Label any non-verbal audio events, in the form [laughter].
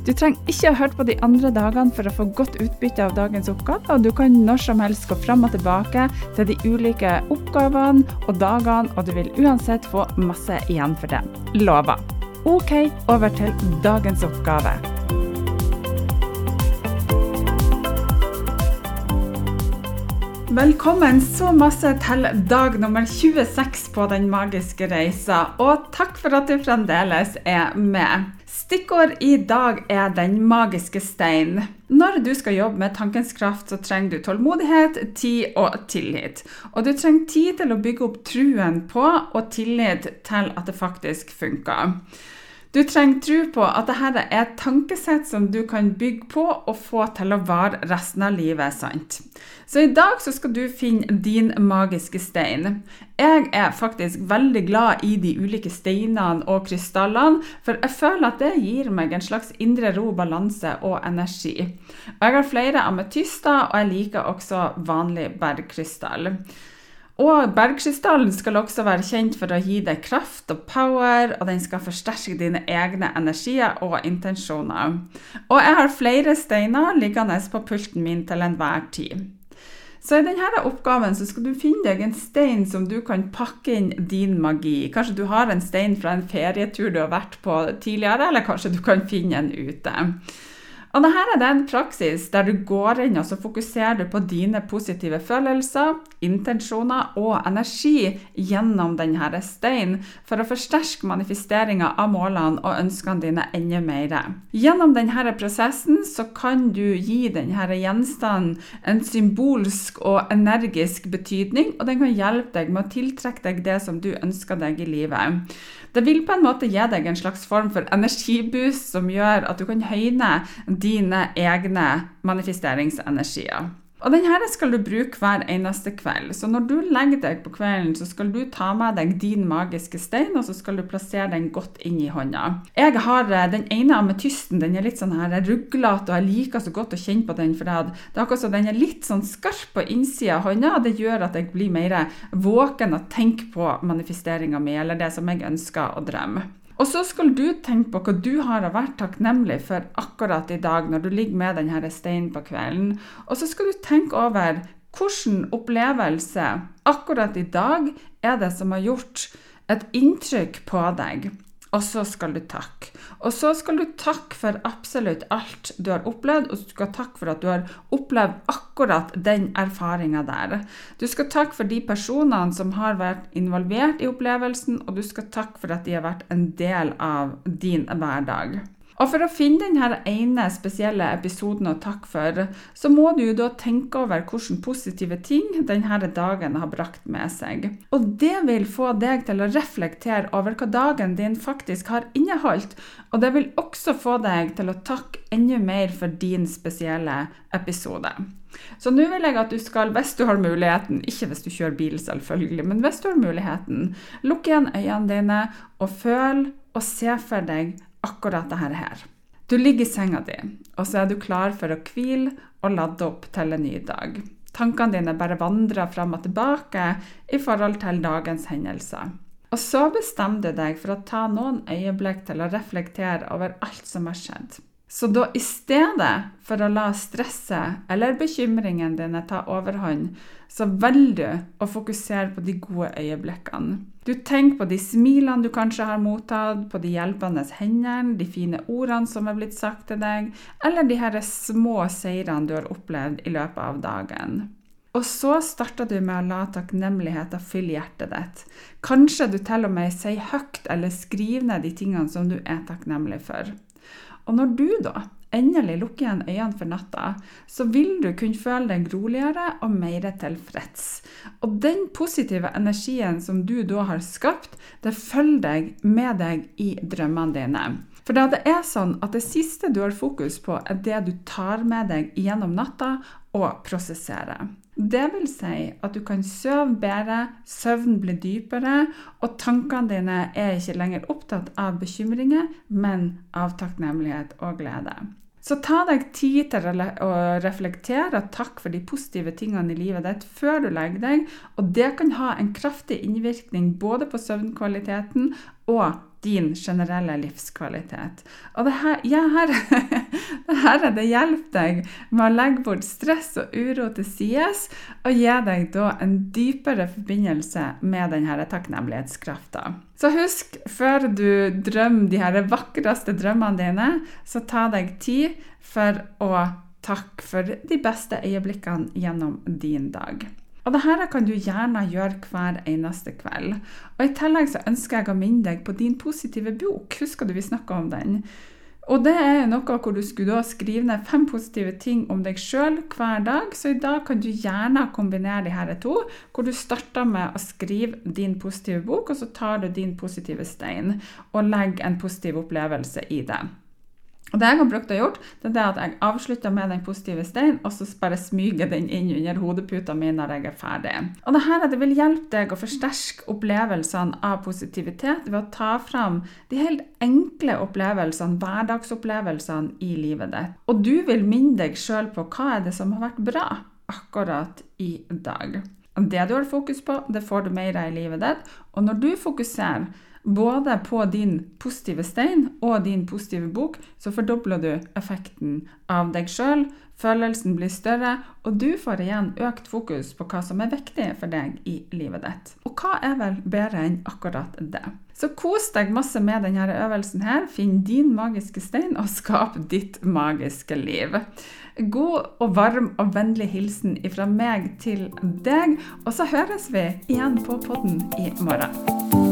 Du trenger ikke å høre på de andre dagene for å få godt utbytte av dagens oppgave, og du kan når som helst gå fram og tilbake til de ulike oppgavene og dagene, og du vil uansett få masse igjen for det. Lover. OK, over til dagens oppgave. Velkommen så masse til dag nummer 26 på Den magiske reisa, og takk for at du fremdeles er med. Stikkord i dag er den magiske stein. Når du skal jobbe med tankens kraft, så trenger du tålmodighet, tid og tillit. Og du trenger tid til å bygge opp truen på og tillit til at det faktisk funker. Du trenger tro på at dette er et tankesett som du kan bygge på og få til å vare resten av livet. sant? Så i dag så skal du finne din magiske stein. Jeg er faktisk veldig glad i de ulike steinene og krystallene, for jeg føler at det gir meg en slags indre ro, balanse og energi. Og jeg har flere ametyster, og jeg liker også vanlig bergkrystall. Og bergskrystallen skal også være kjent for å gi deg kraft og power, og den skal forsterke dine egne energier og intensjoner. Og jeg har flere steiner liggende på pulten min til enhver tid. Så i denne oppgaven skal du finne deg en stein som du kan pakke inn din magi. Kanskje du har en stein fra en ferietur du har vært på tidligere, eller kanskje du kan finne en ute. Og dette er en praksis der du går inn og så fokuserer du på dine positive følelser, intensjoner og energi gjennom denne steinen for å forsterke manifesteringa av målene og ønskene dine enda mer. Gjennom denne prosessen så kan du gi denne gjenstanden en symbolsk og energisk betydning, og den kan hjelpe deg med å tiltrekke deg det som du ønsker deg i livet. Det vil på en måte gi deg en slags form for energiboost som gjør at du kan høyne dine egne manifesteringsenergier. Og denne skal du bruke hver eneste kveld. Så når du legger deg på kvelden, så skal du ta med deg din magiske stein, og så skal du plassere den godt inn i hånda. Jeg har eh, den ene ametysten, den er litt sånn her ruglete, og jeg liker så godt å kjenne på den, for det er akkurat som den er litt sånn skarp på innsida av hånda, og det gjør at jeg blir mer våken og tenker på manifesteringa mi, eller det som jeg ønsker å drømme. Og så skal du tenke på hva du har vært takknemlig for akkurat i dag, når du ligger med denne steinen på kvelden. Og så skal du tenke over hvilken opplevelse akkurat i dag er det som har gjort et inntrykk på deg og så skal du takke. Og så skal du takke for absolutt alt du har opplevd, og du skal takke for at du har opplevd akkurat den erfaringa der. Du skal takke for de personene som har vært involvert i opplevelsen, og du skal takke for at de har vært en del av din hverdag. Og for å finne denne ene spesielle episoden å takke for, så må du jo da tenke over hvilke positive ting denne dagen har brakt med seg. Og det vil få deg til å reflektere over hva dagen din faktisk har inneholdt. Og det vil også få deg til å takke enda mer for din spesielle episode. Så nå vil jeg at du skal, hvis du har muligheten, ikke hvis du kjører bil selvfølgelig, men hvis du har muligheten, lukke igjen øynene dine og føl og se for deg akkurat dette her. Du ligger i senga di, og så er du klar for å hvile og lade opp til en ny dag. Tankene dine bare vandrer fram og tilbake i forhold til dagens hendelser. Og så bestemmer du deg for å ta noen øyeblikk til å reflektere over alt som har skjedd. Så da i stedet for å la stresset eller bekymringene dine ta overhånd, så velger du å fokusere på de gode øyeblikkene. Du tenker på de smilene du kanskje har mottatt, på de hjelpende hendene, de fine ordene som er blitt sagt til deg, eller de her små seirene du har opplevd i løpet av dagen. Og så starter du med å la takknemligheten fylle hjertet ditt. Kanskje du til og med sier høyt eller skriver ned de tingene som du er takknemlig for. Og når du da endelig lukker igjen øynene for natta, så vil du kunne føle deg roligere og mer tilfreds. Og den positive energien som du da har skapt, det følger deg med deg i drømmene dine. For da det er sånn at det siste du har fokus på, er det du tar med deg gjennom natta og prosessere. Det vil si at du kan sove bedre, søvnen blir dypere, og tankene dine er ikke lenger opptatt av bekymringer, men av takknemlighet og glede. Så ta deg tid til å reflektere og takk for de positive tingene i livet ditt før du legger deg, og det kan ha en kraftig innvirkning både på søvnkvaliteten og din generelle livskvalitet. Og det her, ja, her, [laughs] det her det hjelper deg med å legge bort stress og uro til sides, og gi deg da en dypere forbindelse med denne takknemlighetskrafta. Så husk, før du drømmer de her vakreste drømmene dine, så ta deg tid for å takke for de beste øyeblikkene gjennom din dag. Og dette kan du gjerne gjøre hver eneste kveld. Og I tillegg så ønsker jeg å minne deg på din positive bok. Husker du vi snakka om den? Og det er noe hvor du skulle da skrive ned fem positive ting om deg sjøl hver dag. Så i dag kan du gjerne kombinere de her to, hvor du starter med å skrive din positive bok, og så tar du din positive stein og legger en positiv opplevelse i det. Det jeg har brukt å gjort, det er at jeg avslutter med den positive steinen, og så bare smyger den inn under hodeputa mi når jeg er ferdig. Og det her det vil hjelpe deg å forsterke opplevelsene av positivitet ved å ta fram de helt enkle opplevelsene, hverdagsopplevelsene i livet ditt. Og du vil minne deg sjøl på hva er det som har vært bra akkurat i dag. Det du har fokus på, det får du mer av i livet ditt. Og når du fokuserer både på din positive stein og din positive bok, så fordobler du effekten av deg sjøl. Følelsen blir større, og du får igjen økt fokus på hva som er viktig for deg i livet ditt. Og hva er vel bedre enn akkurat det? Så kos deg masse med denne øvelsen her. Finn din magiske stein og skap ditt magiske liv. God og varm og vennlig hilsen fra meg til deg, og så høres vi igjen på podden i morgen.